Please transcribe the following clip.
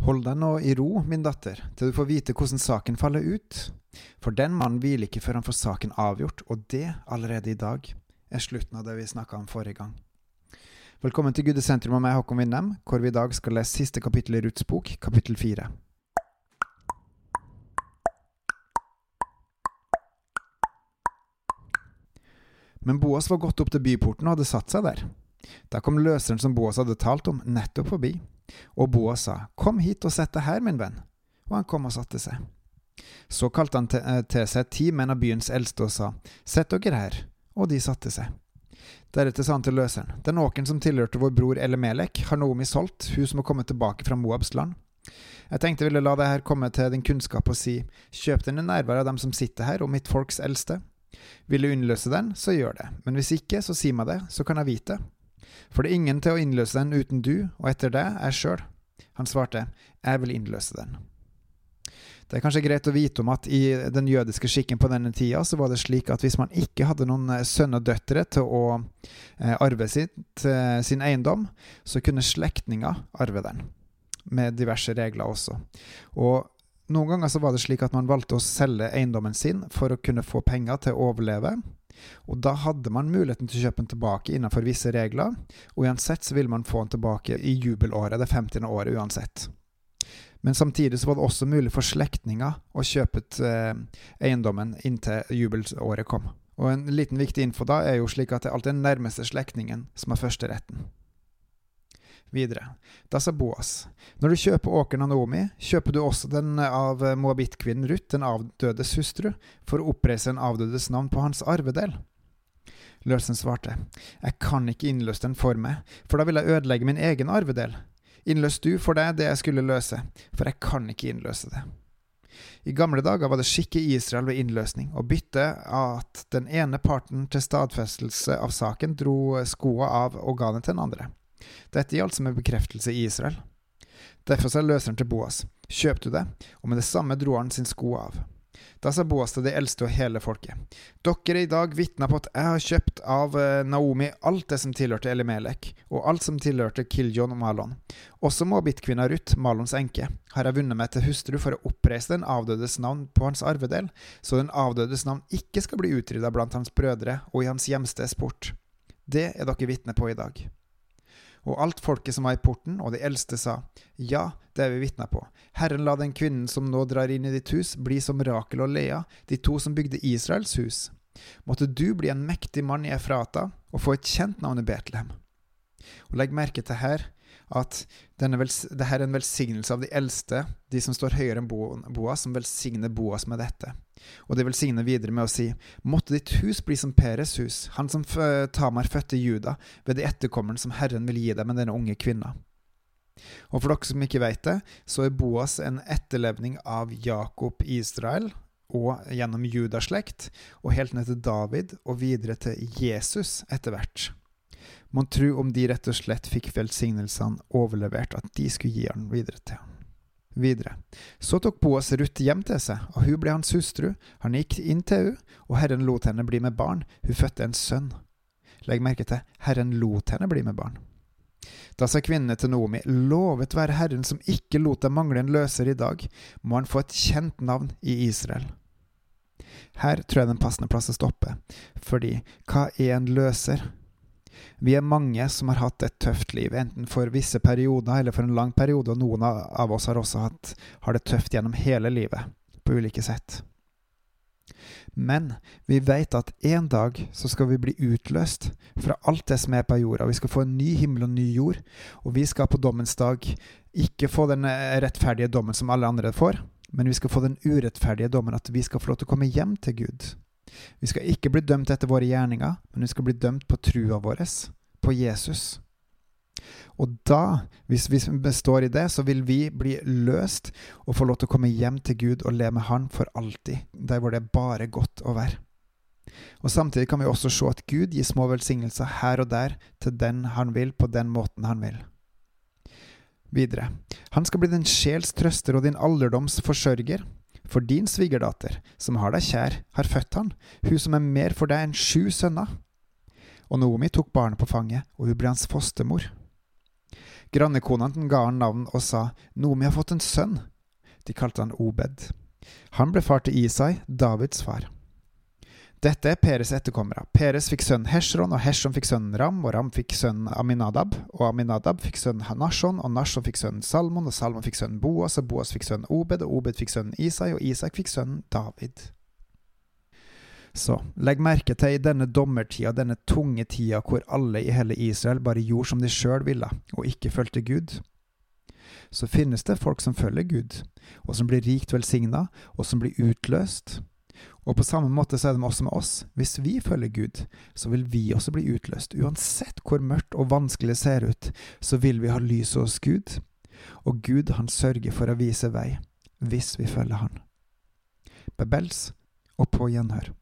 Hold deg nå i ro, min datter, til du får vite hvordan saken faller ut. For den mannen hviler ikke før han får saken avgjort, og det allerede i dag, er slutten av det vi snakka om forrige gang. Velkommen til Gudesentrum og meg, Håkon Winnem, hvor vi i dag skal lese siste kapittel i Ruths bok, kapittel fire. Men Boas var gått opp til byporten og hadde satt seg der. Da kom løseren som Boas hadde talt om, nettopp forbi. Og Boas sa, Kom hit og sett deg her, min venn. Og han kom og satte seg. Så kalte han eh, til seg ti menn av byens eldste og sa, Sett dere her. Og de satte seg. Deretter sa han til løseren, Den åkeren som tilhørte vår bror Elemelek, har Naomi solgt, hun som har kommet tilbake fra Moabs land. Jeg tenkte jeg ville la det her komme til din kunnskap og si, Kjøp den i nærvær av dem som sitter her, og mitt folks eldste. Vil du innløse den, så gjør det, men hvis ikke, så si meg det, så kan jeg vite. For det er ingen til å innløse den uten du, og etter det jeg sjøl. Han svarte, Jeg vil innløse den. Det er kanskje greit å vite om at i den jødiske skikken på denne tida, så var det slik at hvis man ikke hadde noen sønn sønner og døtre til å eh, arve sitt, eh, sin eiendom, så kunne slektninger arve den. Med diverse regler også. Og noen ganger så var det slik at man valgte å selge eiendommen sin for å kunne få penger til å overleve. Og da hadde man muligheten til å kjøpe den tilbake innenfor visse regler, og uansett så ville man få den tilbake i jubelåret, det 50. året uansett. Men samtidig så var det også mulig for slektninger å kjøpe eh, eiendommen inntil jubelåret kom. Og en liten viktig info da er jo slik at det er alltid den nærmeste slektningen som har førsteretten. Videre. Da sa Boas, når du kjøper åkeren av Naomi, kjøper du også den av moabittkvinnen Ruth, den avdødes hustru, for å oppreise en avdødes navn på hans arvedel. Løsen svarte, jeg kan ikke innløse den for meg, for da vil jeg ødelegge min egen arvedel. Innløs du for deg det jeg skulle løse, for jeg kan ikke innløse det. I gamle dager var det skikk i Israel ved innløsning å bytte at den ene parten til stadfestelse av saken dro skoa av og ga den til den andre. Dette gjaldt som en bekreftelse i Israel. Derfor sa løseren til Boas, kjøp du det, og med det samme dro han sin sko av. Da sa Boas til de eldste og hele folket. Dere er i dag vitner på at jeg har kjøpt av eh, Naomi alt det som tilhørte Elimelek, og alt som tilhørte Kiljon og Malon. Også Moabit-kvinna Ruth, Malons enke, har jeg vunnet meg til hustru for å oppreise den avdødes navn på hans arvedel, så den avdødes navn ikke skal bli utrydda blant hans brødre og i hans hjemsted sport. Det er dere vitne på i dag. Og alt folket som var i porten, og de eldste sa, Ja, det er vi vitner på. Herren la den kvinnen som nå drar inn i ditt hus, bli som Rakel og Lea, de to som bygde Israels hus. Måtte du bli en mektig mann i Efrata og få et kjent navn i Betlehem. Og legg merke til her at det her er en velsignelse av de eldste, de som står høyere enn Boas, som velsigner Boas med dette. Og de velsigner videre med å si, måtte ditt hus bli som Peres hus, han som Tamar fødte Juda, ved de etterkommeren som Herren vil gi deg med denne unge kvinna. Og for dere som ikke vet det, så er Boas en etterlevning av Jakob Israel, og gjennom Judaslekt, og helt ned til David, og videre til Jesus etter hvert. Mon tru om de rett og slett fikk velsignelsene overlevert, at de skulle gi han videre til han. Videre. Så tok Boas Ruth hjem til seg, og hun ble hans hustru. Han gikk inn til henne, og Herren lot henne bli med barn. Hun fødte en sønn. Legg merke til Herren lot henne bli med barn. Da sa kvinnene til Noomi, lovet være Herren som ikke lot deg mangle en løser i dag, må han få et kjent navn i Israel. Her tror jeg den passende plass å stoppe, fordi hva er en løser? Vi er mange som har hatt et tøft liv, enten for visse perioder eller for en lang periode, og noen av oss har også hatt, har det tøft gjennom hele livet, på ulike sett. Men vi vet at en dag så skal vi bli utløst fra alt det som er på jorda. Vi skal få en ny himmel og ny jord, og vi skal på dommens dag ikke få den rettferdige dommen som alle andre får, men vi skal få den urettferdige dommen at vi skal få lov til å komme hjem til Gud. Vi skal ikke bli dømt etter våre gjerninger, men vi skal bli dømt på trua vår, på Jesus. Og da, hvis vi består i det, så vil vi bli løst og få lov til å komme hjem til Gud og leve med Han for alltid, der hvor det er bare godt å være. Og Samtidig kan vi også se at Gud gir små velsignelser her og der til den han vil, på den måten han vil. Videre. Han skal bli din sjels trøster og din alderdoms forsørger. For din svigerdatter, som har deg kjær, har født han, hun som er mer for deg enn sju sønner. Og Noomi tok barnet på fanget, og hun ble hans fostermor. Grannekona ga han navn og sa Nomi har fått en sønn. De kalte han Obed. Han ble far til Isai, Davids far. Dette er Peres etterkommere. Peres fikk sønnen Heshron, og Heshron fikk sønnen Ram, og Ram fikk sønnen Aminadab, og Aminadab fikk sønnen Hanashon, og Nashon fikk sønnen Salmon, og Salmon fikk sønnen Boas, og Boas fikk sønnen Obed, og Obed fikk sønnen Isai, og Isak fikk sønnen David. Så legg merke til i denne dommertida, denne tunge tida hvor alle i hele Israel bare gjorde som de sjøl ville, og ikke fulgte Gud. Så finnes det folk som følger Gud, og som blir rikt velsigna, og som blir utløst, og på samme måte så er det også med oss. Hvis vi følger Gud, så vil vi også bli utløst. Uansett hvor mørkt og vanskelig det ser ut, så vil vi ha lyset hos Gud. Og Gud, han sørger for å vise vei, hvis vi følger Han. Bebels og på gjenhør.